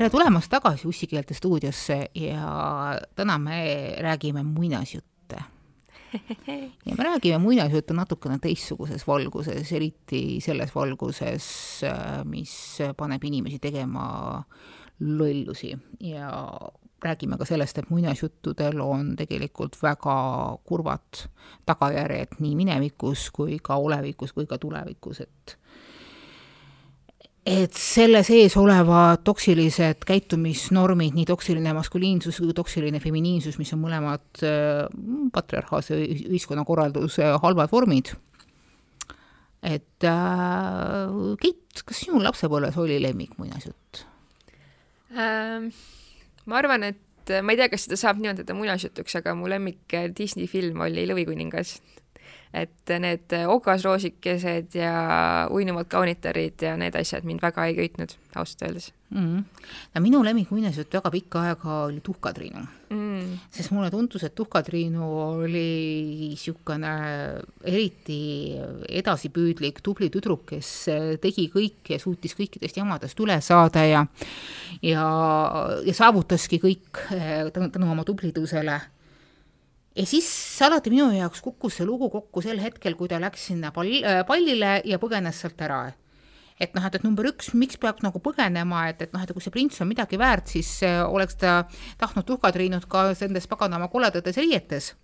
tere tulemast tagasi Ussikeelte stuudiosse ja täna me räägime muinasjutte. ja me räägime muinasjutte natukene teistsuguses valguses, eriti selles valguses, mis paneb inimesi tegema lollusi ja räägime ka sellest, et muinasjuttudel on tegelikult väga kurvad tagajärjed nii minevikus kui ka olevikus kui ka tulevikus, et et selle sees olevad toksilised käitumisnormid, nii toksiline maskuliinsus kui toksiline feminiinsus, mis on mõlemad äh, patriarhaalse ühiskonnakorralduse halvad vormid. et äh, Keit, kas sinu lapsepõlves oli lemmik muinasjutt ähm,? ma arvan, et ma ei tea, kas seda saab nimetada muinasjutuks, aga mu lemmik Disney film oli Lõvikuningas et need okasroosikesed ja uinuvad kaunitarid ja need asjad mind väga ei köitnud, ausalt öeldes mm. -hmm. no minu lemmik muinasjutt väga pikka aega oli Tuhkatriinu mm.. sest mulle tundus, et Tuhkatriinu oli niisugune eriti edasipüüdlik, tubli tüdruk, kes tegi kõike ja suutis kõikidest jamadest üle saada ja ja, ja saavutaski kõik eh, tänu, tänu oma tublidusele ja siis alati minu jaoks kukkus see lugu kokku sel hetkel, kui ta läks sinna pall, äh, pallile ja põgenes sealt ära. et noh, et, et number üks, miks peaks nagu põgenema, et, et noh, et kui see prints on midagi väärt, siis äh, oleks ta tahtnud tuhkatriinud ka nendes paganama koledates riietes.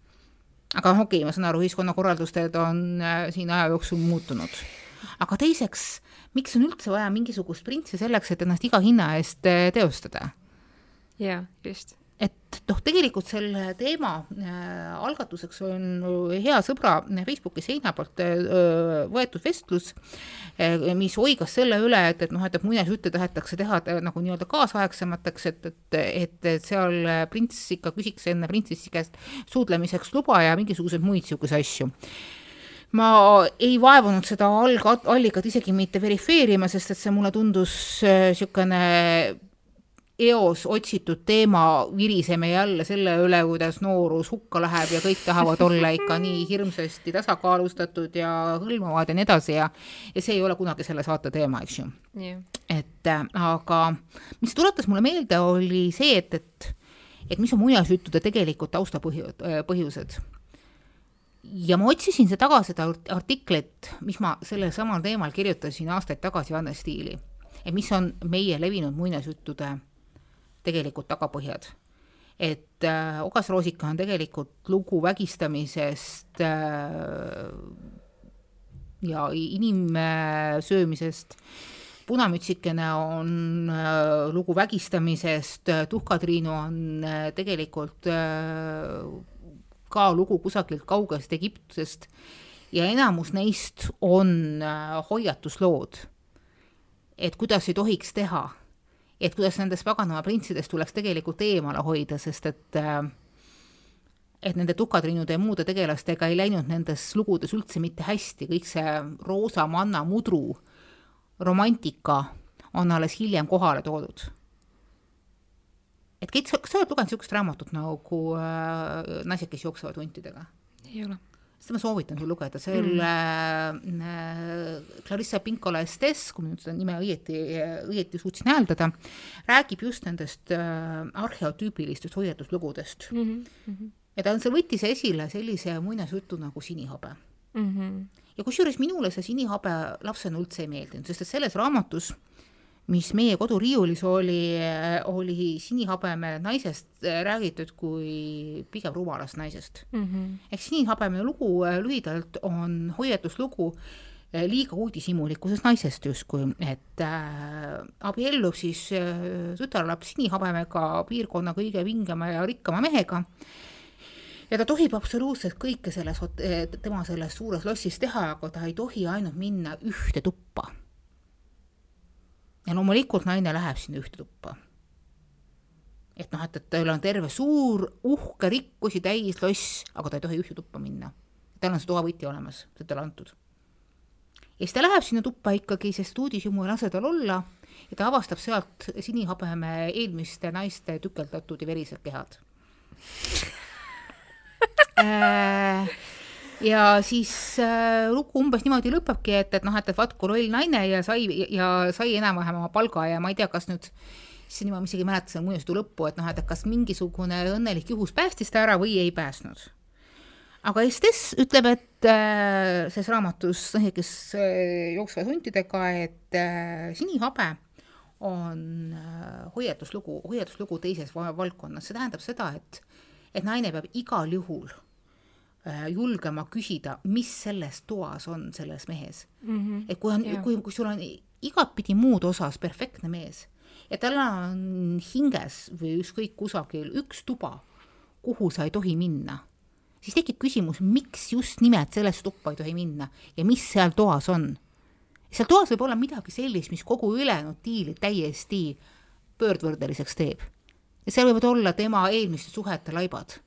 aga noh, okei okay,, ma saan aru, ühiskonnakorraldused on äh, siin aja jooksul muutunud. aga teiseks, miks on üldse vaja mingisugust printsi selleks, et ennast iga hinna eest teostada? jaa, just et noh, tegelikult selle teema äh, algatuseks on hea sõbra Facebooki seina poolt äh, võetud vestlus äh,, mis oigas selle üle, et, et noh, et, et muinasjutte tahetakse teha äh, nagu nii-öelda kaasaegsemateks, et, et, et, seal prints ikka küsiks enne printsessi käest suudlemiseks luba ja mingisuguseid muid niisuguseid asju. Ma ei vaevunud seda alg-, allikat isegi mitte verifeerima, sest et see mulle tundus niisugune äh, eos otsitud teema, viriseme jälle selle üle, kuidas noorus hukka läheb ja kõik tahavad olla ikka nii hirmsasti tasakaalustatud ja hõlmavad ja nii edasi ja ja see ei ole kunagi selle saate teema, eks ju. Yeah.. et äh, aga mis tuletas mulle meelde, oli see, et, et et mis on muinasjuttude tegelikult taustapõhju-, äh, põhjused. ja ma otsisin see taga, seda artiklit, mis ma sellel samal teemal kirjutasin aastaid tagasi Anne Stiili, et mis on meie levinud muinasjuttude tegelikult tagapõhjad. et äh, Ogas Roosika on tegelikult lugu vägistamisest äh, ja inimsöömisest, Punamütsikene on äh, lugu vägistamisest, Tuhkatriinu on äh, tegelikult äh, ka lugu kusagilt kaugest Egiptusest. Ja enamus neist on äh, hoiatuslood, et kuidas ei tohiks teha et kuidas nendest paganama printsidest tuleks tegelikult eemale hoida, sest et äh, et nende tukatriinude ja muude tegelastega ei läinud nendes lugudes üldse mitte hästi, kõik see roosa manna mudru romantika on alles hiljem kohale toodud. et Keit, kas sa oled lugenud niisugust raamatut nagu äh, Naised, kes jooksevad huntidega? ei ole seda ma soovitan sul lugeda, selle mm. äh, Clarissa Pinkola Estes, kui ma nüüd seda nime õieti, õieti suutsin hääldada, räägib just nendest äh, arheotüübilistest hoiatuslugudest mm. -hmm. ja ta on seal võttis esile sellise muinasjutu nagu sinihabe mm. -hmm. ja kusjuures minule see sinihabe lapsena üldse ei meeldinud, sest et selles raamatus äh, mis meie koduriiulis oli, oli sinihabeme naisest räägitud kui pigem rumalast naisest mm. -hmm. ehk sinihabeme lugu äh, lühidalt on hoiatuslugu äh, liiga uudishimulikkusest naisest justkui, et äh, abiellub siis äh, tütarlaps sinihabemega piirkonna kõige vingema ja rikkama mehega ja ta tohib absoluutselt kõike selles, tema selles suures lossis teha, aga ta ei tohi ainult minna ühte tuppa ja loomulikult naine läheb sinna ühte tuppa. et noh, et, et tal on terve suur uhke rikkusi täis loss, aga ta ei tohi ühte tuppa minna. tal on see toavõti olemas, see talle antud. ja siis ta läheb sinna tuppa ikkagi, sest uudishimu ei lase tal olla ja ta avastab sealt sinihabeme eelmiste naiste tükeldatud ja verised kehad äh, ja siis äh, lugu umbes niimoodi lõpebki, et, et noh, et, et vaat kui loll naine ja sai ja sai enam-vähem oma palga ja ma ei tea, kas nüüd siis ma isegi ei mäleta seda muinasjutu lõppu, et noh, et kas mingisugune õnnelik juhus päästis ta ära või ei päästnud. aga Estes ütleb, et äh, selles raamatus Lõhikes äh, jooksvate huntidega, et äh, sinihabe on äh, hoiatuslugu, hoiatuslugu teises valdkonnas, see tähendab seda, et, et naine peab igal juhul julgema küsida, mis selles toas on selles mehes mm. -hmm. et kui on, kui, kui sul on igatpidi muud osas perfektne mees ja tal on hinges või ükskõik kusagil üks tuba, kuhu sa ei tohi minna, siis tekib küsimus, miks just nimelt sellesse tuppa ei tohi minna ja mis seal toas on. seal toas võib olla midagi sellist, mis kogu ülejäänud diili täiesti pöördvõrdeliseks teeb. ja seal võivad olla tema eelmiste suhete laibad.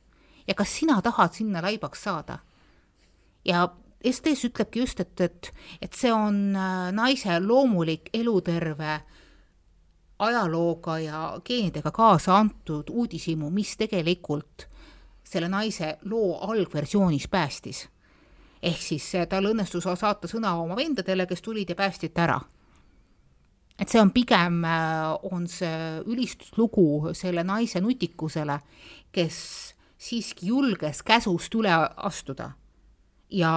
Ja kas sina tahad sinna laibaks saada? ja STS ütlebki just, et, et, et see on äh, naise loomulik eluterve äh, ajalooga ja geenidega kaasa antud uudishimu, mis tegelikult selle naise loo algversioonis päästis. ehk siis tal õnnestus saata sõna oma vendadele, kes tulid ja päästsid ta ära. et see on pigem, äh, on see ülistuslugu selle naise nutikusele, kes siiski julges käsust üle astuda ja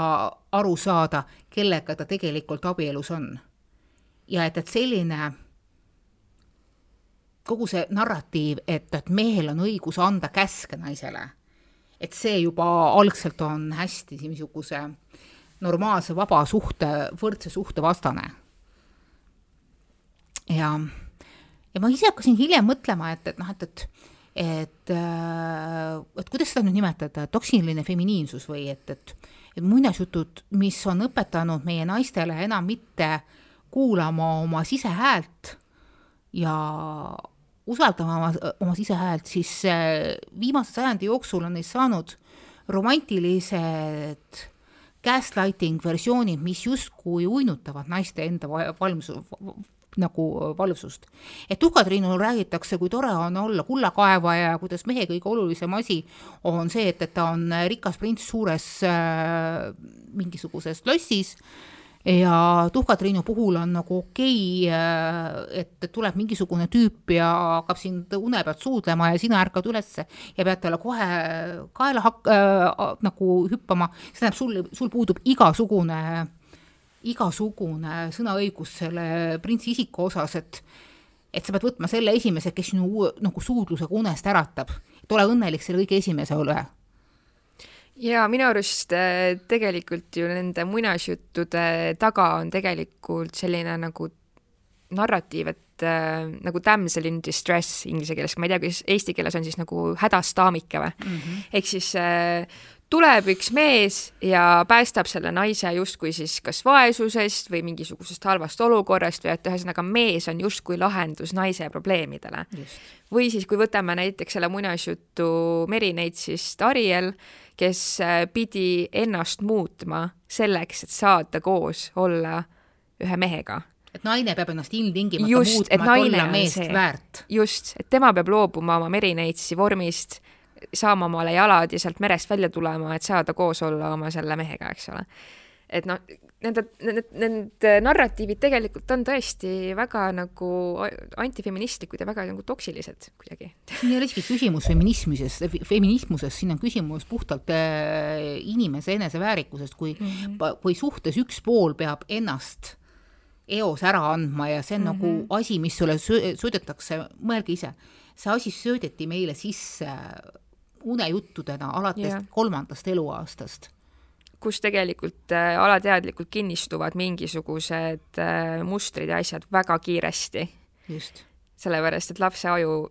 aru saada, kellega ta tegelikult abielus on. ja et, et selline kogu see narratiiv, et, et mehel on õigus anda käske naisele, et see juba algselt on hästi niisuguse normaalse vaba suhte, võrdse suhte vastane. ja, ja ma ise hakkasin hiljem mõtlema, et, et noh, et, et et, äh, et kuidas seda nüüd nimetada, toksiline feminiinsus või et, et, et muinasjutud, mis on õpetanud meie naistele enam mitte kuulama oma sisehäält ja usaldama oma, oma sisehäält, siis äh, viimase sajandi jooksul on neist saanud romantilised gaslighting versioonid, mis justkui uinutavad naiste enda valmis, nagu valvsust. et Tuhkatriinul räägitakse, kui tore on olla kullakaevaja ja kuidas mehe kõige olulisem asi on see, et, et ta on rikas prints suures äh, mingisuguses lossis äh,, ja Tuhka-Triinu puhul on nagu okei okay,, äh, et tuleb mingisugune tüüp ja hakkab sind une pealt suudlema ja sina ärkad ülesse ja pead talle kohe kaela hak- äh,, nagu hüppama, see tähendab, sul, sul puudub igasugune, igasugune sõnaõigus selle printsi isiku osas, et et sa pead võtma selle esimese, kes sinu nagu suudlusega unest äratab, et ole õnnelik selle kõige esimese üle ja minu arust äh, tegelikult ju nende muinasjuttude taga on tegelikult selline nagu narratiiv, et äh, nagu damsel in distress inglise keeles, ma ei tea, kuidas eesti keeles on siis nagu hädas daamike või? Mm -hmm. ehk siis äh, tuleb üks mees ja päästab selle naise justkui siis kas vaesusest või mingisugusest halvast olukorrast või et ühesõnaga mees on justkui lahendus naise probleemidele. või siis, kui võtame näiteks selle muinasjutu Merineitsist Ariel, kes äh, pidi ennast muutma selleks, et saada koos olla ühe mehega et naine peab ennast ilmtingimata muutma, et olla meest see. väärt. just, et tema peab loobuma oma merineitsi vormist, saama omale jalad ja sealt merest välja tulema, et saada koos olla oma selle mehega, eks ole. et noh, nende, need, need narratiivid tegelikult on tõesti väga nagu antifeministlikud ja väga nagu toksilised kuidagi. siin ei ole isegi küsimus feminismises, feminismuses, siin on küsimus puhtalt äh, inimese eneseväärikusest, kui mm, -hmm. kui suhtes üks pool peab ennast eos ära andma ja see on mm -hmm. nagu mhm. asi, mis sulle söödetakse, mõelge ise, see asi söödeti meile sisse unejuttudena alates yeah. kolmandast eluaastast kus tegelikult äh, alateadlikult kinnistuvad mingisugused äh, mustrid ja asjad väga kiiresti. just. sellepärast, et lapse aju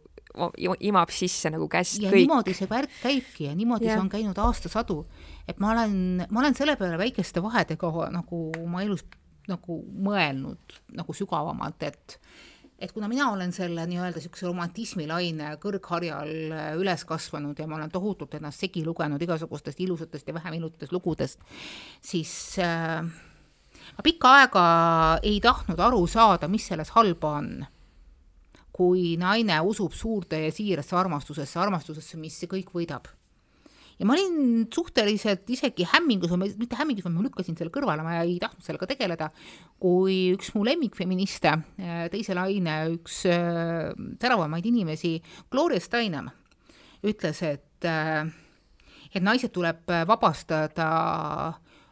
imab sisse nagu käest ja kõik. niimoodi see värk käibki ja niimoodi ja. see on käinud aastasadu. et ma olen, ma olen selle peale väikeste vahedega nagu oma elus nagu mõelnud nagu sügavamalt, et et kuna mina olen selle nii-öelda niisuguse romantismi laine kõrgharjal äh, üles kasvanud ja ma olen tohutult ennast segi lugenud igasugustest ilusatest ja vähem ilusatest lugudest, siis äh, ma pikka aega ei tahtnud aru saada, mis selles halba on. kui naine usub suurde ja siirasse armastusesse, armastusesse, mis kõik võidab. Ja ma olin suhteliselt isegi hämmingus, mitte hämmingus, vaid ma lükkasin selle kõrvale, ma ei tahtnud sellega tegeleda, kui üks mu lemmikfeministe, teise laine üks äh, teravamaid inimesi, Gloria Steinem, ütles, et, äh, et naised tuleb vabastada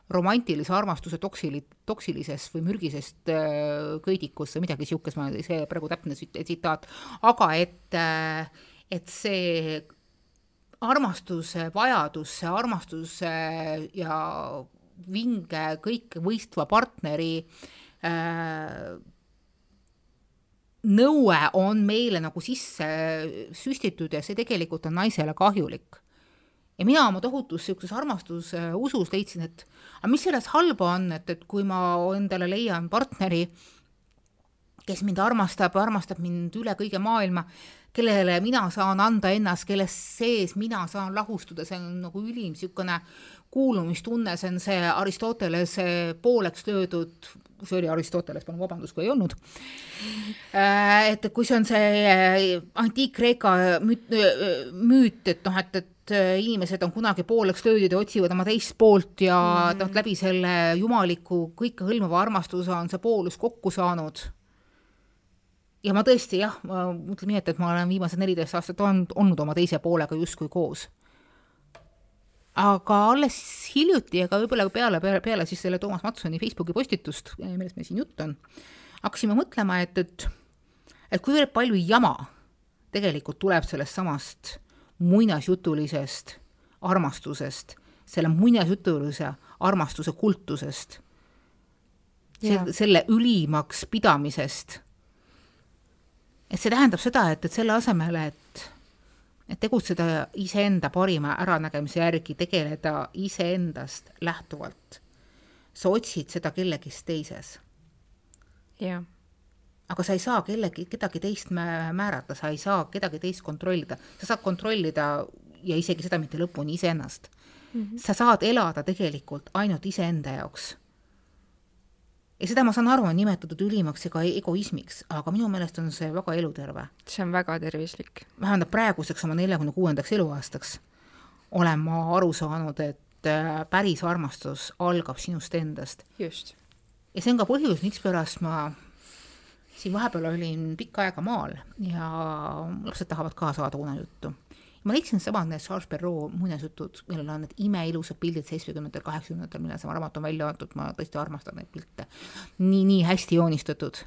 romantilise armastuse toksili-, toksilisest või mürgisest äh, köidikust või midagi niisugust, ma, see praegu täpne tsitaat, aga et, et see armastuse vajadus, see armastuse ja vinge kõikvõistva partneri äh, nõue on meile nagu sisse süstitud ja see tegelikult on naisele kahjulik. ja mina oma tohutus niisuguses armastususus leidsin, et aga mis selles halba on, et, et kui ma endale leian partneri, kes mind armastab, armastab mind üle kõige maailma, kellele mina saan anda ennast, kelles sees mina saan lahustuda, see on nagu ülim niisugune kuulumistunne, see on see Aristotelese pooleks löödud, see oli Aristoteles, palun vabandust, kui ei olnud. Äh, et kui see on see äh, antiik-Kreeka müüt, müüt, et noh, et, et inimesed on kunagi pooleks löödud ja otsivad oma teist poolt ja mm. noh, läbi selle jumaliku kõikehõlmava armastuse on see poolus kokku saanud ja ma tõesti jah, ma mõtlen nii, et, et ma olen viimased neliteist aastat on, olnud oma teise poolega justkui koos. aga alles hiljuti, aga võib-olla peale, peale, peale siis selle Toomas Matsoni Facebooki postitust, millest meil siin jutt on, hakkasime mõtlema, et, et, et kuivõrd palju jama tegelikult tuleb sellest samast muinasjutulisest armastusest, selle muinasjutulise armastuse kultusest, selle ülimaks pidamisest et see tähendab seda, et, et selle asemel, et, et tegutseda iseenda parima äranägemise järgi, tegeleda iseendast lähtuvalt, sa otsid seda kellegist teises. jah. aga sa ei saa kellegi, kedagi teist määrata, sa ei saa kedagi teist kontrollida, sa saad kontrollida ja isegi seda mitte lõpuni iseennast mm. -hmm. sa saad elada tegelikult ainult iseenda jaoks ja seda ma saan aru, on nimetatud ülimaks ega egoismiks, aga minu meelest on see väga eluterve. see on väga tervislik. vähemalt praeguseks oma neljakümne kuuendaks eluaastaks olen ma aru saanud, et äh, päris armastus algab sinust endast. just. ja see on ka põhjus, mikspärast ma siin vahepeal olin pikka aega maal ja lapsed tahavad ka saada unejuttu ma leidsin samad need Charles Perrault muinasjutud, millel on need imeilusad pildid seitsmekümnendatel, kaheksakümnendatel, millal see raamat on välja antud, ma tõesti armastan neid pilte. nii, nii hästi joonistatud.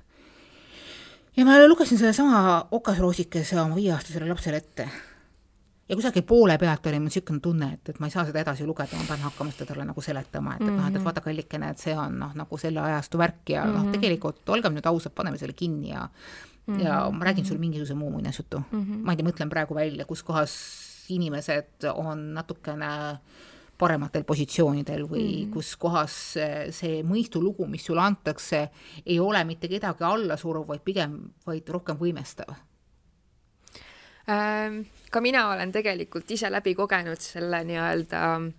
ja ma lugesin sellesama okasroosikese oma viieaastasele lapsele ette. ja kusagil poole pealt oli mul niisugune tunne, et, et ma ei saa seda edasi lugeda, ma pean hakkama seda talle nagu seletama, et, et noh, et, et mhm. vaata, kallikene, et see on noh, nagu selle ajastu värk ja mm -hmm. noh, mhm. tegelikult olgem nüüd ausad, paneme selle kinni ja mm -hmm. ja ma räägin sulle mingisuguse muu muinasjutu mm. -hmm. ma ei tea, mõtlen praegu välja, kus kohas inimesed on natukene parematel positsioonidel või mm -hmm. kus kohas see mõistulugu, mis sulle antakse, ei ole mitte kedagi alla suruv, vaid pigem, vaid rohkem võimestav ähm,? ka mina olen tegelikult ise läbi kogenud selle nii-öelda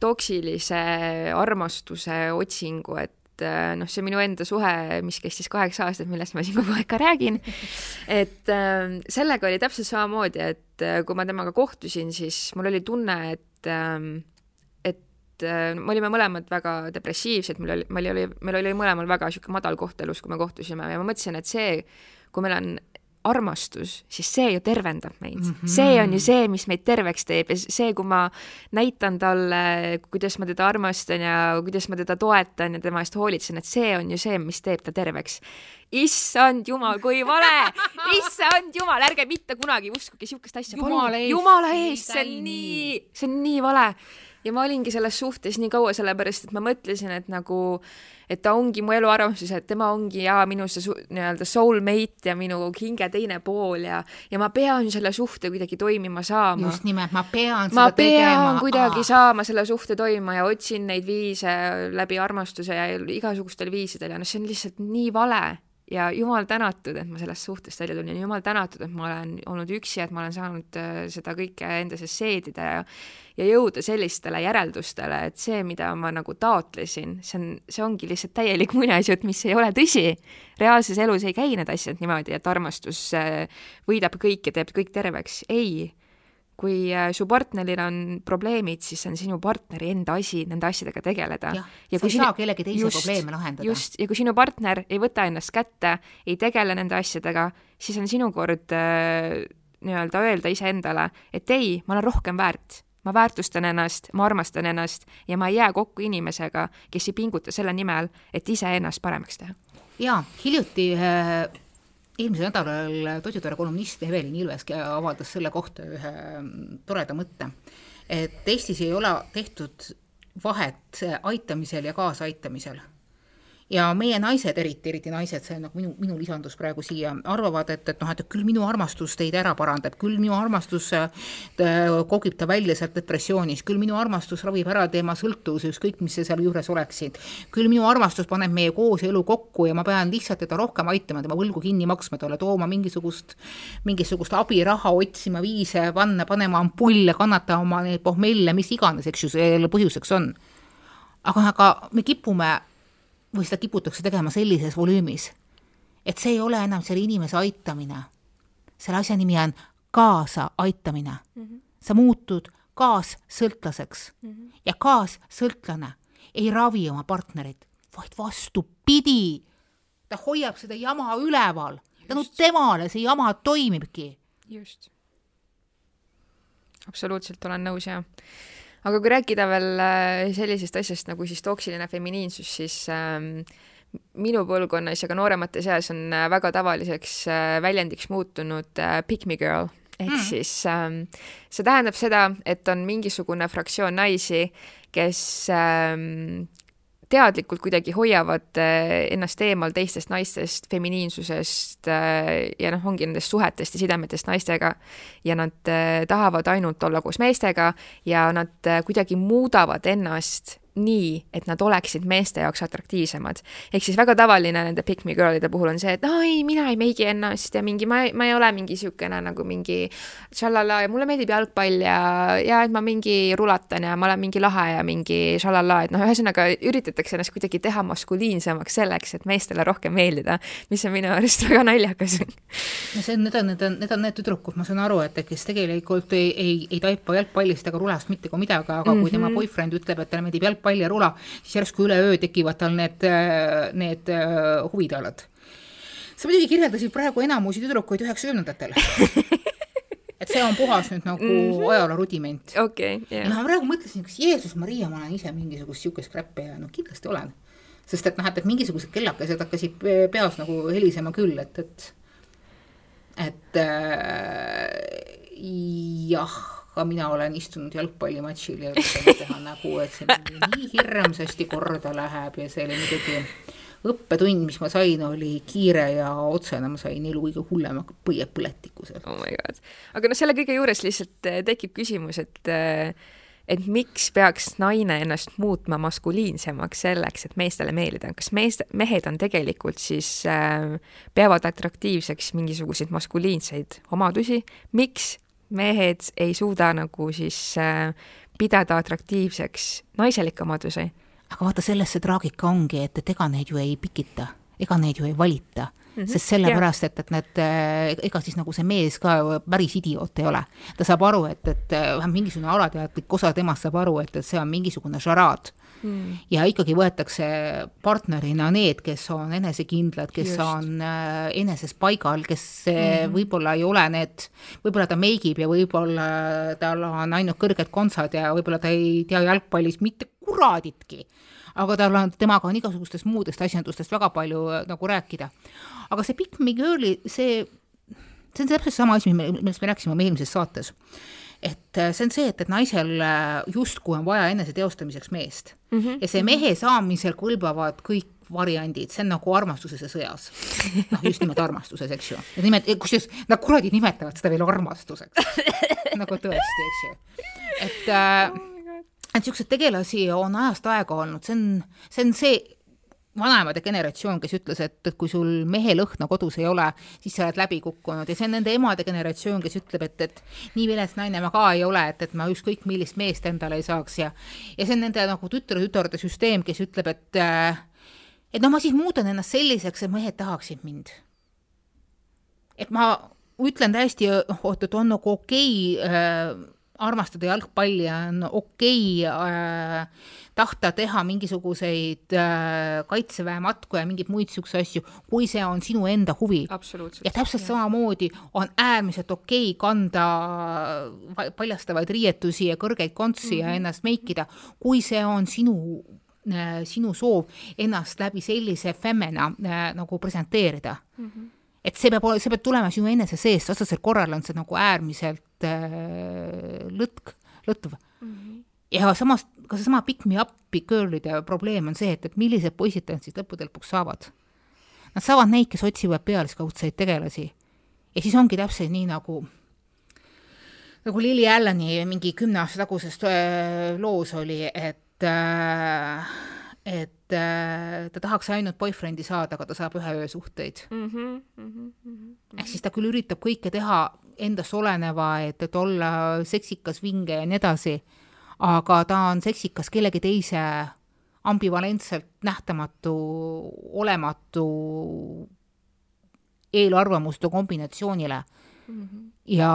toksilise armastuse otsingu, et et äh, noh, see minu enda suhe, mis kestis kaheksa aastat, millest ma siin kogu aeg ka räägin, et äh, sellega oli täpselt samamoodi, et äh, kui ma temaga kohtusin, siis mul oli tunne, et äh, et äh, me olime mõlemad väga depressiivsed, meil oli, meil oli, meil oli mõlemal väga niisugune madal koht elus, kui me kohtusime ja ma mõtlesin, et see, kui meil on armastus, siis see ju tervendab meid mm. -hmm. see on ju see, mis meid terveks teeb ja see, kui ma näitan talle, kuidas ma teda armastan ja kuidas ma teda toetan ja tema eest hoolitsen, et see on ju see, mis teeb ta terveks. issand jumal, kui vale! issand jumal, ärge mitte kunagi uskuge niisugust asja, palun, jumala eest, see on nii, see on nii vale ja ma olingi selles suhtes nii kaua, sellepärast et ma mõtlesin, et nagu, et ta ongi mu elu armastus, et tema ongi ja minu see nii-öelda soulmate ja minu hinge teine pool ja, ja ma pean selle suhte kuidagi toimima saama. just nimelt, ma pean ma seda tegema. pean kuidagi Aa. saama selle suhte toimima ja otsin neid viise läbi armastuse ja igasugustel viisidel ja noh, see on lihtsalt nii vale ja jumal tänatud, et ma sellest suhtest välja tulin, jumal tänatud, et ma olen olnud üksi, et ma olen saanud äh, seda kõike enda sees seedida ja ja jõuda sellistele järeldustele, et see, mida ma nagu taotlesin, see on, see ongi lihtsalt täielik muinasjutt, mis ei ole tõsi. reaalses elus ei käi need asjad niimoodi, et armastus äh, võidab kõik ja teeb kõik terveks, ei. Kui äh, su partneril on probleemid, siis see on sinu partneri enda asi nende asjadega tegeleda. ja, ja sa ei sinu... saa kellegi teise just, probleeme lahendada. just, ja kui sinu partner ei võta ennast kätte, ei tegele nende asjadega, siis on sinu kord äh, nii-öelda öelda iseendale, et ei, ma olen rohkem väärt ma väärtustan ennast, ma armastan ennast ja ma ei jää kokku inimesega, kes ei pinguta selle nimel, et iseennast paremaks teha. jaa, hiljuti äh, eelmisel nädalal Toidutore kolumnist Evelin Ilveski avaldas selle kohta ühe mm, toreda mõtte, et Eestis ei ole tehtud vahet aitamisel ja kaasaaitamisel ja meie naised, eriti, eriti naised, see on nagu minu, minu lisandus praegu siia, arvavad, et, et noh, et küll minu armastus teid ära parandab, küll minu armastus äh, kogib ta välja sealt depressioonist, küll minu armastus ravib ära tema sõltuvuse, ükskõik mis seal juures oleksid. küll minu armastus paneb meie kooselu kokku ja ma pean lihtsalt teda rohkem aitama, tema võlgu kinni maksma, talle tooma mingisugust, mingisugust abiraha, otsima viise, panna, panema ampulle, kannatama neid pohmelle, mis iganes, eks ju, selle põhjuseks on. aga, aga me kipume või seda kiputakse tegema sellises volüümis, et see ei ole enam selle inimese aitamine. selle asja nimi on kaasaaitamine mm. -hmm. sa muutud kaassõltlaseks mm -hmm. ja kaassõltlane ei ravi oma partnerit, vaid vastupidi, ta hoiab seda jama üleval, tänu temale see jama toimibki. just. absoluutselt olen nõus, jah aga kui rääkida veel äh, sellisest asjast nagu siis toksiline feminiinsus, siis ähm, minu põlvkonnas ja ka nooremate seas on äh, väga tavaliseks äh, väljendiks muutunud pick me girl ehk mm. siis ähm, see tähendab seda, et on mingisugune fraktsioon naisi, kes ähm, teadlikult kuidagi hoiavad äh, ennast eemal teistest naistest, feminiinsusest äh, ja noh, ongi nendest suhetest ja sidemetest naistega. Ja nad äh, tahavad ainult olla koos meestega ja nad kuidagi muudavad ennast nii, et nad oleksid meeste jaoks atraktiivsemad. ehk siis väga tavaline nende pick me girl'ide puhul on see, et aa ei, mina ei meigi ennast ja mingi, ma, ma ei ole mingi niisugune nagu mingi šalala ja mulle meeldib jalgpall ja, ja et ma mingi rulatan ja ma olen mingi lahe ja mingi šalala, et noh, ühesõnaga üritatakse ennast kuidagi teha maskuliinsemaks selleks, et meestele rohkem meeldida, mis on minu arust väga naljakas. no see on, need on, need on, need on need tüdrukud, ma saan aru, et kes tegelikult ei, ei, ei taipa jalgpallist ega rulast mitte kui midagi, aga mm -hmm. kui tema boyfriend ütleb, et talle meeldib jalgpall, pall ja rula, siis järsku üleöö tekivad tal need, need äh, huvitalad. sa muidugi kirjeldasid praegu enamusi tüdrukuid üheksakümnendatel et see on puhas nüüd nagu mm -hmm. ajaloo rudiment okay,. Yeah. ja ma praegu mõtlesin, kas Jeesus Maria, ma olen ise mingisugust sihukest kräppi ajanud, kindlasti olen. sest et noh, et, et mingisugused kellakesed hakkasid peas nagu helisema küll, et, et, et äh, jah aga mina olen istunud jalgpallimatšil ja üritanud teha nägu, et see nii hirmsasti korda läheb ja see oli muidugi õppetund, mis ma sain, oli kiire ja otsene, ma sain elu kõige hullema põiepõletiku seal. oh my god, aga noh, selle kõige juures lihtsalt eh, tekib küsimus, et eh, et miks peaks naine ennast muutma maskuliinsemaks selleks, et meestele meeldida, kas meest, mehed on tegelikult siis äh,, peavad atraktiivseks mingisuguseid maskuliinseid omadusi, miks mehed ei suuda nagu siis äh, pidada atraktiivseks naiselikke omadusi. aga vaata, selles see traagika ongi, et, et ega neid ju ei pikita, ega neid ju ei valita Mm -hmm. sest sellepärast, et, et need, äh, ega siis nagu see mees ka päris idioot ei ole. ta saab aru, et, et äh, vähemalt mingisugune alateadlik osa temast saab aru, et, et see on mingisugune šaraad mm.. ja ikkagi võetakse partnerina need, kes on enesekindlad, kes Just. on äh, eneses paigal, kes mm võib-olla ei ole need, võib-olla ta meigib ja võib-olla tal on ainult kõrged kontsad ja võib-olla ta ei tea jalgpallist mitte kuraditki aga tal on, temaga on igasugustest muudest asjandustest väga palju äh, nagu rääkida. aga see Big Me Girl'i, see, see on täpselt sama asi, millest me rääkisime oma eelmises saates et äh, see on see, et, et naisel äh, justkui on vaja eneseteostamiseks meest mm -hmm. ja see mehe saamisel kõlbavad kõik variandid, see on nagu armastuses ja sõjas. noh, just nimelt armastuses, eks ju. ja nimet-, kusjuures nad kuradi nimetavad seda veel armastuseks nagu tõesti, eks ju. et äh, et niisuguseid tegelasi on ajast aega olnud, see on, see on see vanemate generatsioon, kes ütles, et, et kui sul mehe lõhna kodus ei ole, siis sa oled läbi kukkunud ja see on nende emade generatsioon, kes ütleb, et, et nii vilets naine ma ka ei ole, et, et ma ükskõik millist meest endale ei saaks ja ja see on nende nagu tütre-tütarde süsteem, kes ütleb, et et no ma siis muudan ennast selliseks, et mehed tahaksid mind. et ma ütlen täiesti, oot, et on nagu okei okay, äh, armastada jalgpalli ja on okei okay, äh, tahta teha mingisuguseid äh, kaitseväe matku ja mingeid muid siukseid asju, kui see on sinu enda huvi. ja täpselt ja. samamoodi on äärmiselt okei okay kanda paljastavaid riietusi ja kõrgeid kontsi mm -hmm. ja mhm. ennast meikida, kui see on sinu äh, sinu soov ennast läbi sellise femmena äh, nagu presenteerida mm. -hmm et see peab see peab tulema sinu enese seest, vastasel korral on see nagu äärmiselt äh, lõtk, lõtv mm. -hmm. ja samas, ka seesama Pick Me Up'i girl'ide probleem on see, et, et millised poisid nad siis lõppude lõpuks saavad. Nad saavad neid, kes otsivad pealiskaudseid tegelasi. ja siis ongi täpselt nii, nagu nagu Lily Alleni mingi kümne aasta taguses äh, loos oli, et äh, et äh, ta tahaks ainult boyfriend'i saada, aga ta saab ühe öö suhteid mm. -hmm, mm -hmm. ehk siis ta küll üritab kõike teha endast oleneva, et, et olla seksikas, vinge ja nii edasi, aga ta on seksikas kellegi teise ambivalentselt nähtamatu, olematu eelarvamuste kombinatsioonile mm. -hmm. ja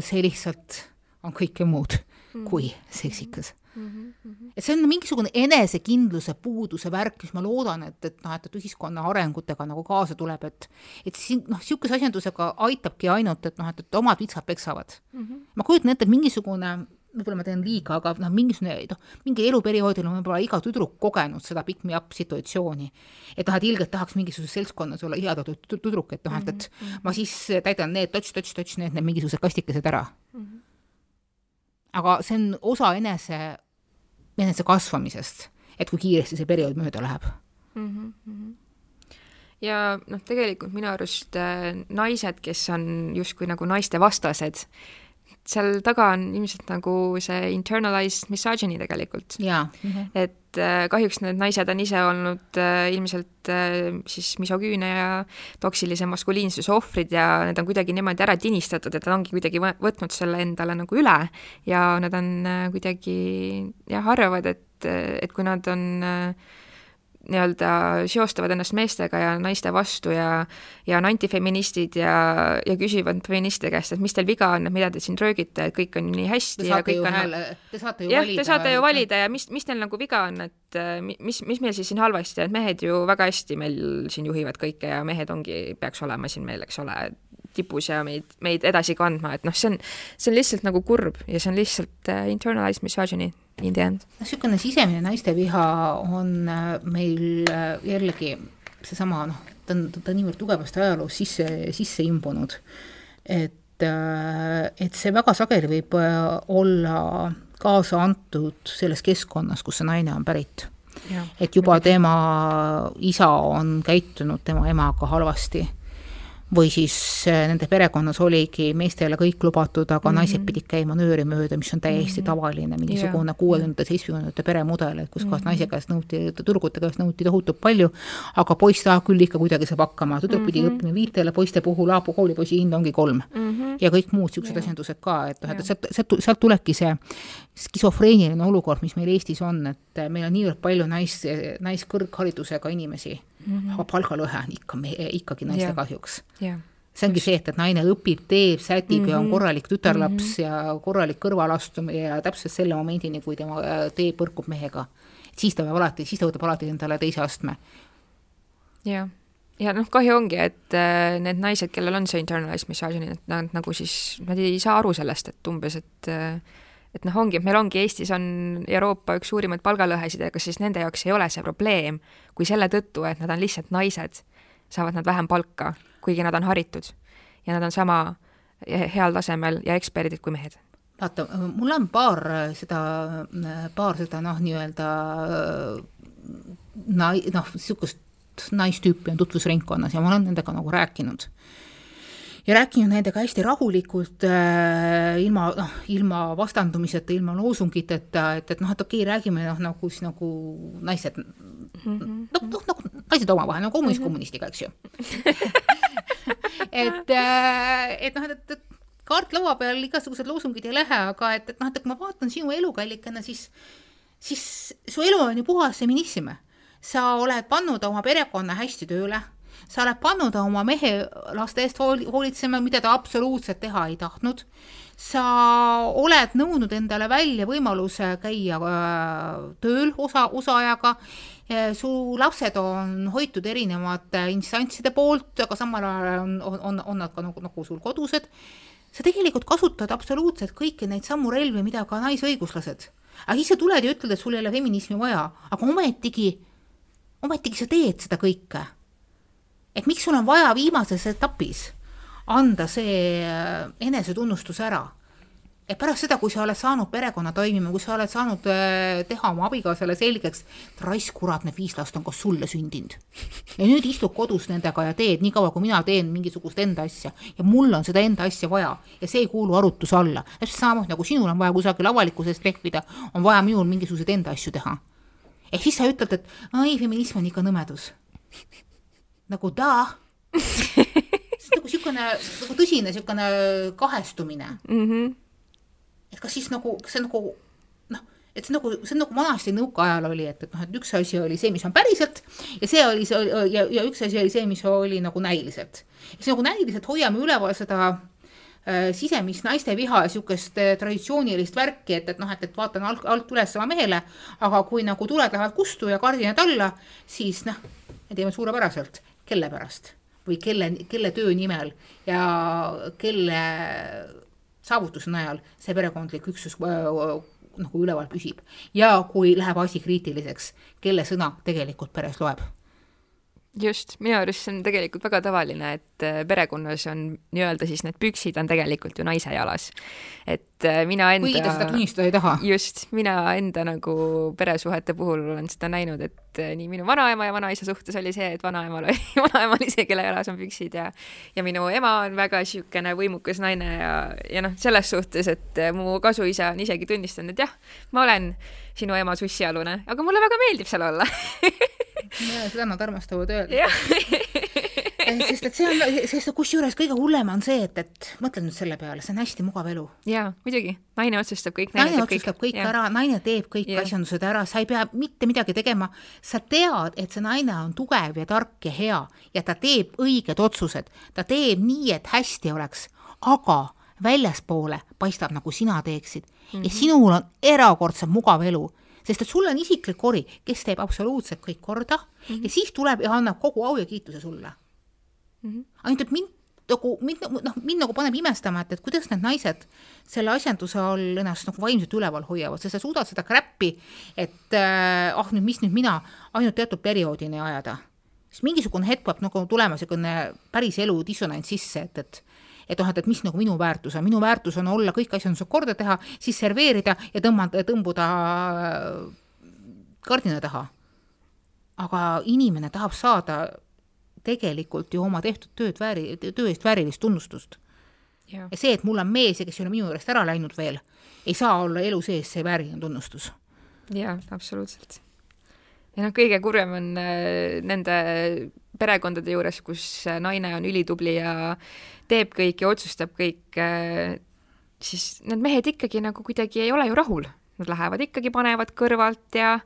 see lihtsalt on kõike muud mm -hmm. kui seksikas Mm -hmm. et see on mingisugune enesekindluse puuduse värk, mis ma loodan, et, et noh, et, et ühiskonna arengutega nagu kaasa tuleb, et et siin noh, niisuguse asjandusega aitabki ainult, et noh, et, et omad vitsad peksavad mm. -hmm. ma kujutan ette, et mingisugune võib-olla ma teen liiga, aga noh, mingisugune noh, mingi eluperioodil on võib-olla iga tüdruk kogenud seda pick me up situatsiooni. et noh, et ilgelt tahaks mingisuguses seltskonnas olla ihatud tüdruk, et noh, et, et mm -hmm. ma siis täidan need tots-tots-tots, need, need mingisugused kastikesed ära mm. -hmm aga see on osa enese, enese kasvamisest, et kui kiiresti see periood mööda läheb mm. -hmm. ja noh, tegelikult minu arust äh, naised, kes on justkui nagu naiste vastased, seal taga on ilmselt nagu see internalized misogyny tegelikult. et äh, kahjuks need naised on ise olnud äh, ilmselt äh, siis misogüüne ja toksilise maskuliinsuse ohvrid ja need on kuidagi niimoodi ära tinistatud, et nad ongi kuidagi võtnud selle endale nagu üle ja nad on kuidagi jah, arvavad, et, et kui nad on äh, nii-öelda seostavad ennast meestega ja naiste vastu ja ja on antifeministid ja, ja küsivad feministide käest, et mis teil viga on, et mida te siin röögite, et kõik on nii hästi ja kõik on hääle, te saate ju jah, valida. Te saate ju valida ja mis, mis teil nagu viga on, et mis, mis meil siis siin halvasti, et mehed ju väga hästi meil siin juhivad kõike ja mehed ongi, peaks olema siin meil, eks ole, tipus ja meid, meid edasi kandma, et noh, see on, see on lihtsalt nagu kurb ja see on lihtsalt uh, internalized misogyny in the end. noh, niisugune sisemine naisteviha on äh, meil äh, jällegi seesama noh, ta on, ta on niivõrd tugevasti ajaloos sisse, sisse imbunud, et, et see väga sageli võib olla kaasa antud selles keskkonnas, kus see naine on pärit. et juba tema isa on käitunud tema emaga halvasti või siis äh, nende perekonnas oligi meestele kõik lubatud, aga mm -hmm. naised pidid käima nööri mööda, mis on täiesti mm -hmm. tavaline, mingisugune kuuekümnendate, seitsmekümnendate peremudel, et kus mm -hmm. naise käest nõuti, tüdrukute käest nõuti tohutult palju, aga poiss tahab küll ikka kuidagi saab hakkama, tüdruk mm -hmm. pidi õppima viitele, poiste puhul Aapu koolipoisi hind ongi kolm mm. -hmm. ja kõik muud niisugused asjandused ka, et noh, et sealt, sealt, sealt tulebki see skisofreeniline olukord, mis meil Eestis on, et meil on niivõrd palju nais, naiskõrgharidusega inimesi mm, -hmm. palgalõhe on ikka, ikkagi naiste yeah. kahjuks yeah see ongi see, et, et naine õpib, teeb, sätib mm -hmm. ja on mhm. korralik tütarlaps mm -hmm. ja korralik kõrvalastumine ja täpselt selle momendini, kui tema äh, tee põrkub mehega. siis ta peab alati, siis ta võtab alati endale teise astme. jah, ja noh, kahju ongi, et äh, need naised, kellel on see internalized misogyny, et nad nagu siis, nad ei saa aru sellest, et umbes, et äh, et noh, ongi, et meil ongi Eestis on Euroopa üks suurimaid palgalõhesid, aga siis nende jaoks ei ole see probleem, kui selle tõttu, et nad on lihtsalt naised, saavad nad vähem palka, kuigi nad on haritud. Ja nad on sama heal tasemel ja eksperdid kui mehed. Vaata, mul on paar seda, paar seda noh, nii-öelda nai-, noh, niisugust naistüüpi on tutvusringkonnas ja ma olen nendega nagu rääkinud ja rääkinud nendega hästi rahulikult äh,, ilma noh, ilma vastandumiseta, ilma loosungiteta, et, et noh, et okei okay,, räägime noh, nagu siis nagu naised mm -hmm., noh, noh nagu naised omavahel, nagu kommunist mm -hmm. kommunistiga, eks ju et äh,, et noh, et, et kaart laua peal, igasugused loosungid ei lähe, aga et, et noh, et kui ma vaatan sinu elukallikana, siis, siis su elu on ju puhas feminism. sa oled pannud oma perekonna hästi tööle sa oled pannud oma mehe laste eest hool-, hoolitsema, mida ta absoluutselt teha ei tahtnud, sa oled nõudnud endale välja võimaluse käia äh, tööl osa, osaajaga, su lapsed on hoitud erinevate instantside poolt, aga samal ajal on, on, on nad ka nagu, nagu sul kodused, sa tegelikult kasutad absoluutselt kõiki neid samu relvi, mida ka naisõiguslased. aga siis sa tuled ja ütled, et sul ei ole feminismi vaja, aga ometigi ometigi sa teed seda kõike. Et miks sul on vaja viimases etapis anda see äh, enesetunnustus ära? et pärast seda, kui sa oled saanud perekonna toimima, kui sa oled saanud äh, teha oma abikaasale selgeks, et raisk kurat, need viis last on ka sulle sündinud. ja nüüd istud kodus nendega ja teed, niikaua kui mina teen mingisugust enda asja ja mul on seda enda asja vaja ja see ei kuulu arutluse alla. täpselt samamoodi nagu sinul on vaja kusagil avalikkusest lehvida, on vaja minul mingisuguseid enda asju teha ehk siis sa ütled, et ei, feminism on ikka nõmedus. Nagu daa see on nagu niisugune nagu tõsine niisugune kahestumine mm. -hmm. et kas siis nagu, kas see nagu noh, et see nagu, see on nagu vanasti nõukaajal oli, et, et noh, et üks asi oli see, mis on päriselt ja see oli see ja, ja üks asi oli see, mis oli nagu näiliselt. siis nagu näiliselt hoiame üleval seda Äh, sisemist naisteviha ja niisugust äh, traditsioonilist värki, et, et noh, et, et vaatan alt, alt üles oma mehele, aga kui nagu tuled lähevad kustu ja kardinad alla, siis noh, me teeme suurepäraselt, kelle pärast või kelle, kelle töö nimel ja kelle saavutuse najal see perekondlik üksus äh, nagu üleval püsib. ja kui läheb asi kriitiliseks, kelle sõna tegelikult peres loeb just, minu arust see on tegelikult väga tavaline, et äh, perekonnas on nii-öelda siis need püksid on tegelikult ju naise jalas. et äh, mina enda kuigi ta seda tunnistada ei taha. just, mina enda nagu peresuhete puhul olen seda näinud, et äh, nii minu vanaema ja vanaisa suhtes oli see, et vanaemal oli, vanaema oli see, kelle jalas on püksid ja ja minu ema on väga niisugune võimukas naine ja, ja noh, selles suhtes, et mu kasuisa on isegi tunnistanud, et jah, ma olen sinu ema sussialune, aga mulle väga meeldib seal olla ja seda nad armastavad öelda. sest et see on, sest kusjuures kõige hullem on see, et, et mõtle nüüd selle peale, see on hästi mugav elu. jaa, muidugi, naine otsustab kõik. naine otsustab kõik, kõik ära, naine teeb kõik ja. asjandused ära, sa ei pea mitte midagi tegema. sa tead, et see naine on tugev ja tark ja hea ja ta teeb õiged otsused, ta teeb nii, et hästi oleks, aga väljaspoole paistab, nagu sina teeksid mm -hmm. ja sinul on erakordselt mugav elu sest et sul on isiklik kori, kes teeb absoluutselt kõik korda mm -hmm. ja siis tuleb ja annab kogu au ja kiituse sulle mm. -hmm. ainult et mind nagu, mind nagu noh, mind nagu paneb imestama, et, et kuidas need naised selle asjanduse all ennast nagu vaimselt üleval hoiavad, sest sa suudad seda kräppi, et äh, ah nüüd, mis nüüd mina ainult teatud perioodini ajada. siis mingisugune hetk peab nagu tulema niisugune päris elu dissonants sisse, et, et et noh, et, et mis nagu minu väärtus on, minu väärtus on olla kõik asjandused korda teha, siis serveerida ja tõmmata, tõmbuda äh, kardina taha. aga inimene tahab saada tegelikult ju oma tehtud tööd vääri, töö eest väärilist tunnustust. ja see, et mul on mees ja kes ei ole minu juurest ära läinud veel, ei saa olla elu sees see vääriline tunnustus. jaa, absoluutselt. ja noh, kõige kurvem on äh, nende perekondade juures, kus äh, naine on ülitubli ja teeb kõik ja otsustab kõik, äh, siis need mehed ikkagi nagu kuidagi ei ole ju rahul. Nad lähevad ikkagi, panevad kõrvalt ja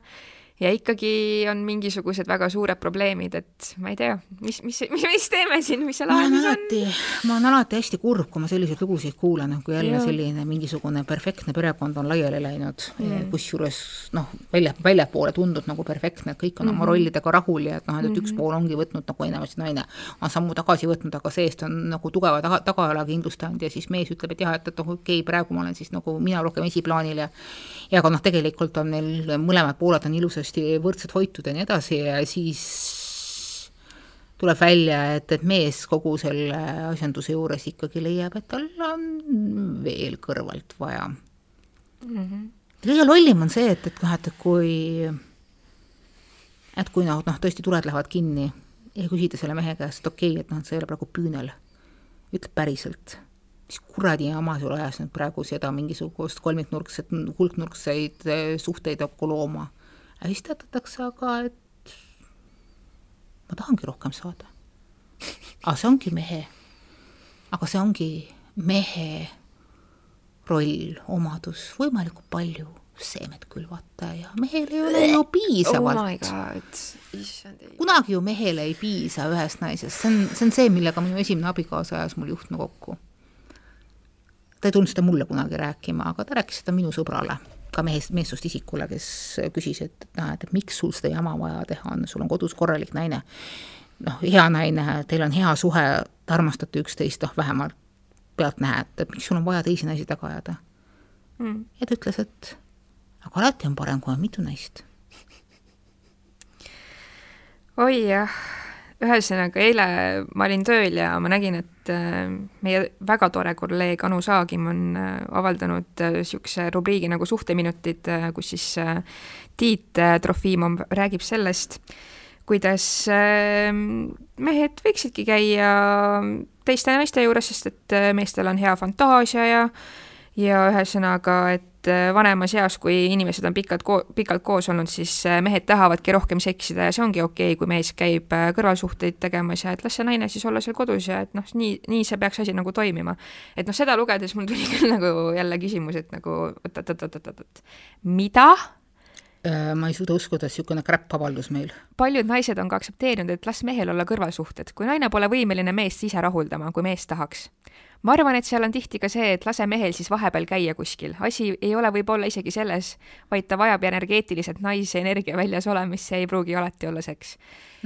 ja ikkagi on mingisugused väga suured probleemid, et ma ei tea, mis, mis, mis, mis teeme siin, mis see lahendus on? ma olen alati hästi kurb, kui ma selliseid lugusid kuulan, kui jälle ja. selline mingisugune perfektne perekond on laiali läinud mm., kusjuures noh, välja, väljapoole tundub nagu perfektne, et kõik on mm -hmm. oma mhm. rollidega rahul ja et noh, et mm -hmm. üks mhm. pool ongi võtnud nagu enamasti naine on sammu tagasi võtnud, aga see-eest on nagu tugeva taga, tagajala kindlustanud ja siis mees ütleb, et jah, et, et noh, okei okay,, praegu ma olen siis nagu mina rohkem esiplaanil ja ja aga noh, tegelikult on neil mõlemad pooled on ilusasti ilusasti võrdselt hoitud ja nii edasi ja siis tuleb välja, et, et mees kogu selle asjanduse juures ikkagi leiab, et tal on veel kõrvalt vaja mm. -hmm. kõige lollim on see, et, et noh, et kui, et kui noh, noh tõesti tuled lähevad kinni ja küsida selle mehe käest, okei okay,, et noh, et sa ei ole praegu püünel, ütle päriselt mis kuradi jama sul ajas nüüd praegu seda mingisugust kolmiknurkset, hulknurkseid suhteid kokku looma teatatakse aga, et ma tahangi rohkem saada. aga see ongi mehe, aga see ongi mehe roll, omadus, võimalikult palju seemet külvata ja mehel ei ole ju oh piisavalt ei. kunagi ju mehele ei piisa ühest naisest, see on, see on see, millega minu esimene abikaasa ajas mul juhtme kokku. ta ei tulnud seda mulle kunagi rääkima, aga ta rääkis seda minu sõbrale, ka mehest, meessoost isikule, kes küsis, et, et noh, et miks sul seda jama vaja teha on, sul on kodus korralik naine. noh, hea naine, teil on hea suhe, te armastate üksteist, noh vähemalt pealtnäha, et, et miks sul on vaja teisi naisi taga ajada. Mm. ja ta ütles, et aga alati on parem, kui on mitu naist. oi jah, ühesõnaga eile ma olin tööl ja ma nägin, et äh, meie väga tore kolleeg Anu Saagim on äh, avaldanud niisuguse rubriigi nagu Suhteminutid, kus siis äh, Tiit äh, Trofimov räägib sellest, kuidas äh, mehed võiksidki käia teiste naiste juures, sest et äh, meestel on hea fantaasia ja ja ühesõnaga, et äh, vanemas eas, kui inimesed on pikalt ko-, pikalt koos olnud, siis äh, mehed tahavadki rohkem seksida ja see ongi okei okay,, kui mees käib äh, kõrvalsuhteid tegemas ja et las see naine siis olla seal kodus ja et noh, nii, nii see peaks asi nagu toimima. et noh, seda lugedes mul tuli küll nagu jälle küsimus, et nagu oot-oot-oot-oot-oot, mida? Ma ei suuda uskuda, et niisugune kräpp avaldus meil paljud naised on ka aktsepteerinud, et las mehel olla kõrvalsuhted, kui naine pole võimeline meest ise rahuldama, kui mees tahaks. Ma arvan, et seal on tihti ka see, et lase mehel siis vahepeal käia kuskil, asi ei ole võib-olla isegi selles, vaid ta vajab energeetiliselt naise energia väljas olemist, see ei pruugi alati olla seks.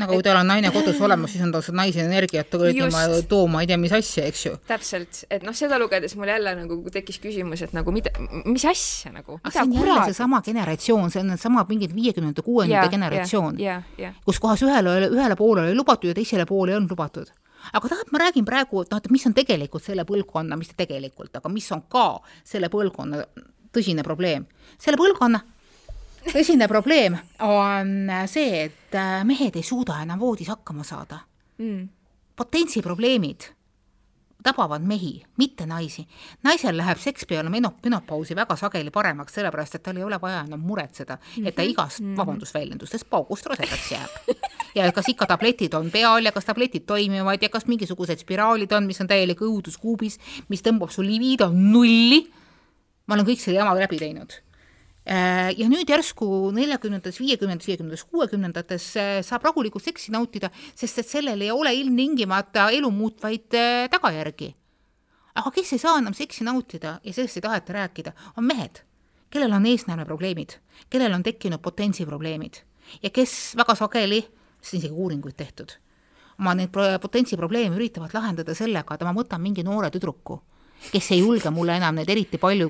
nagu kui tal on naine kodus olemas, siis on tal seda naise energiat Just. tooma, ei tea mis asja, eks ju. täpselt, et noh, seda lugedes mul jälle nagu tekkis küsimus, et nagu mida, mis asja nagu, aga see on jälle seesama generatsioon, see on needsamad mingid viiekümnendate, kuuekümnendate generatsioon, kus kohas ühele, ühele poole oli lubatud ja teisele poole ei olnud lubatud. Aga tahad, ma räägin praegu, et noh, et mis on tegelikult selle põlvkonna, mis tegelikult, aga mis on ka selle põlvkonna tõsine probleem. selle põlvkonna tõsine probleem on see, et äh, mehed ei suuda enam voodis hakkama saada mm.. potentsiprobleemid tabavad mehi, mitte naisi. naisel läheb seks peale meno-, menopausi väga sageli paremaks, sellepärast et tal ei ole vaja enam muretseda, et ta igast, vabandust väljendustest, paugust rosedaks jääb. ja kas ikka tabletid on peal ja kas tabletid toimivad ja kas mingisugused spiraalid on, mis on täielik õuduskuubis, mis tõmbab su libido nulli. ma olen kõik selle jama läbi teinud ja nüüd järsku neljakümnendates, viiekümnendates, viiekümnendates, kuuekümnendates äh, saab rahulikult seksi nautida, sest et sellel ei ole ilmtingimata elu muutvaid äh, tagajärgi. aga kes ei saa enam seksi nautida ja sellest ei taheta rääkida, on mehed, kellel on eesnäärmeprobleemid, kellel on tekkinud potentsiprobleemid ja kes väga sageli, sest isegi uuringuid tehtud, oma neid pro- potentsiprobleeme üritavad lahendada sellega, et ma võtan mingi noore tüdruku kes ei julge mulle enam neid eriti palju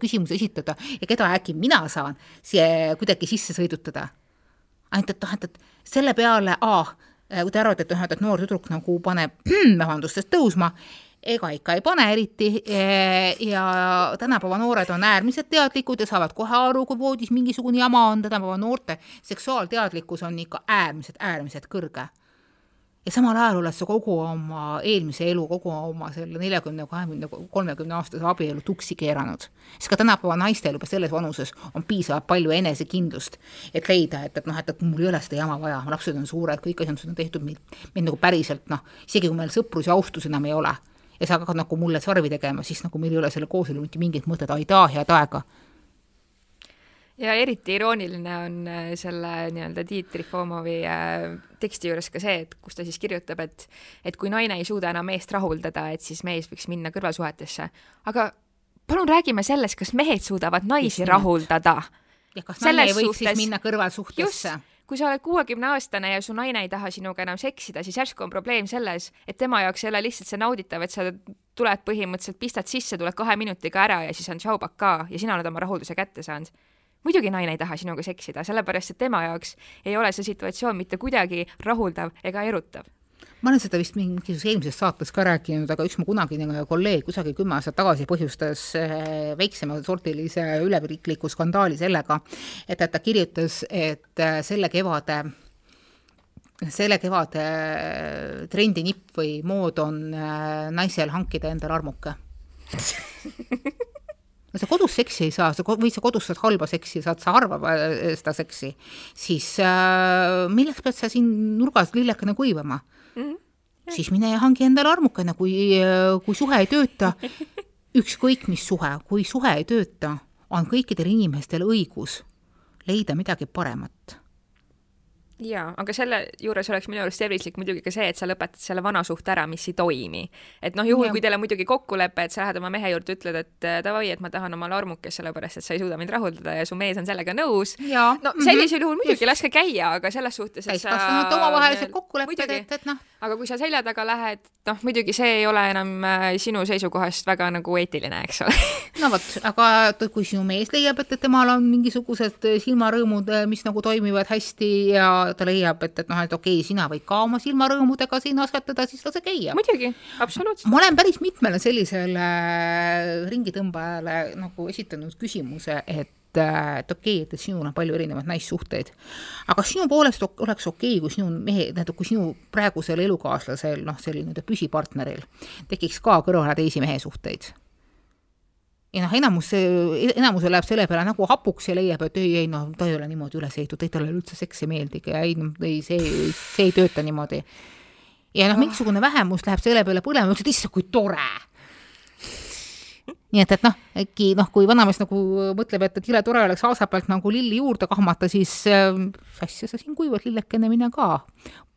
küsimusi esitada ja keda äkki mina saan siia kuidagi sisse sõidutada. ainult et noh, et, et selle peale, kui te arvate, et noh, et noor tüdruk nagu paneb, vabandust, tõusma, ega ikka ei pane eriti ja tänapäeva noored on äärmiselt teadlikud ja saavad kohe aru, kui voodis mingisugune jama on, tänapäeva noorte seksuaalteadlikkus on ikka äärmiselt, äärmiselt kõrge ja samal ajal oled sa kogu oma eelmise elu, kogu oma selle neljakümne, kahekümne, kolmekümne aastase abielu tuksi keeranud. siis ka tänapäeva naistel juba selles vanuses on piisavalt palju enesekindlust, et leida, et, et noh, et, et mul ei ole seda jama vaja, lapsed on suured, kõik asjad on tehtud mind, mind nagu päriselt noh, isegi kui meil sõprus ja austus enam ei ole ja sa hakkad nagu mulle sarvi tegema, siis nagu meil ei ole selle kooselu mitte mingit mõtet, aitäh, head aega ja eriti irooniline on äh, selle nii-öelda Tiit Trifomovi äh, teksti juures ka see, et kus ta siis kirjutab, et et kui naine ei suuda enam meest rahuldada, et siis mees võiks minna kõrvalsuhetesse. aga palun räägime sellest, kas mehed suudavad naisi Just rahuldada. ja kas naine Selles ei võiks suhtes- siis minna kõrvalsuhtesse? kui sa oled kuuekümneaastane ja su naine ei taha sinuga enam seksida, siis järsku on probleem selles, et tema jaoks ei ole lihtsalt see nauditav, et sa tuled põhimõtteliselt, pistad sisse, tuled kahe minutiga ära ja siis on tšaubak ka ja sina oled oma rahulduse kätte saanud muidugi naine ei taha sinuga seksida, sellepärast et tema jaoks ei ole see situatsioon mitte kuidagi rahuldav ega erutav. ma olen seda vist mingisuguses eelmises saates ka rääkinud, aga üks mu kunagine kolleeg kusagil kümme aastat tagasi põhjustas eh, väiksema sortilise üleriikliku skandaali sellega, et, et ta kirjutas, et eh, selle kevade selle kevade eh, trendinipp või mood on naisel hankida endale armuke no sa kodus seksi ei saa, sa või sa kodus saad halba seksi, saad sa harva äh, seda seksi, siis äh, milleks pead sa siin nurgas lillekene kuivama mm? -hmm. siis mine ja hangi endale armukene, kui, kui suhe ei tööta, ükskõik mis suhe, kui suhe ei tööta, on kõikidel inimestel õigus leida midagi paremat jaa, aga selle juures oleks minu arust tervislik muidugi ka see, et sa lõpetad selle vana suhte ära, mis ei toimi. et noh, juhul, kui teil on muidugi kokkulepe, et sa lähed oma mehe juurde, ütled, et äh, davai, et ma tahan omale armukest, sellepärast et sa ei suuda mind rahuldada ja su mees on sellega nõus. no mhm. sellisel juhul muidugi laske käia, aga selles suhtes, et sa omavahelised kokkulepped, et, et noh. Aga kui sa selja taga lähed, noh, muidugi see ei ole enam äh, sinu seisukohast väga nagu eetiline, eks ole no vot, aga kui sinu mees leiab, et, et temal on mingisugused silmarõõmud, mis nagu toimivad hästi ja ta leiab, et, et noh, et okei okay,, sina võid ka oma silmarõõmudega siin asjatada, siis lase käia. muidugi, absoluutselt. ma olen päris mitmele sellisele ringitõmbajale nagu esitanud küsimuse, et et okei okay,, et sinul on palju erinevaid naissuhteid, aga sinu poolest oleks okei okay,, kui sinu mehe, tähendab, kui sinu praegusel elukaaslasel, noh, selline püsipartneril tekiks ka kõrvale teisi mehesuhteid ja noh, enamus, enamusel läheb selle peale nagu hapuks ja leiab, et ei, ei noh, ta ei ole niimoodi üles ehitatud, ei talle üldse seks ei meeldigi ja ei, ei, see, see ei tööta niimoodi. ja noh, mingisugune vähemus läheb selle peale põlema, ütleb, et issand, kui tore. Nii et, et noh, äkki noh, kui vanamees nagu mõtleb, et, et jõle tore oleks aasa pealt nagu lilli juurde kahmata, siis äh, asja sa siin kuivad lillekene, mine ka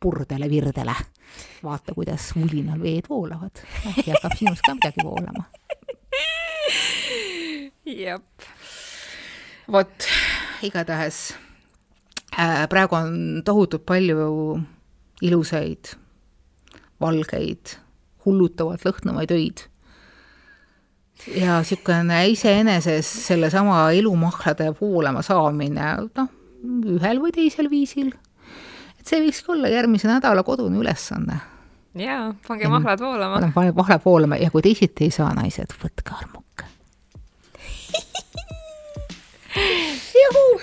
purdele virdele. vaata, kuidas mulinal veed voolavad, äkki hakkab sinust ka midagi voolama jep. vot, igatahes äh, praegu on tohutult palju ilusaid, valgeid, hullutavalt lõhnavaid öid ja niisugune iseeneses sellesama elumahlade voolama saamine, noh, ühel või teisel viisil. et see võikski olla järgmise nädala kodune ülesanne. jaa, pange mahlad voolama. pange mahlad voolama ja kui teisiti ei saa, naised, võtke armuke juhuu!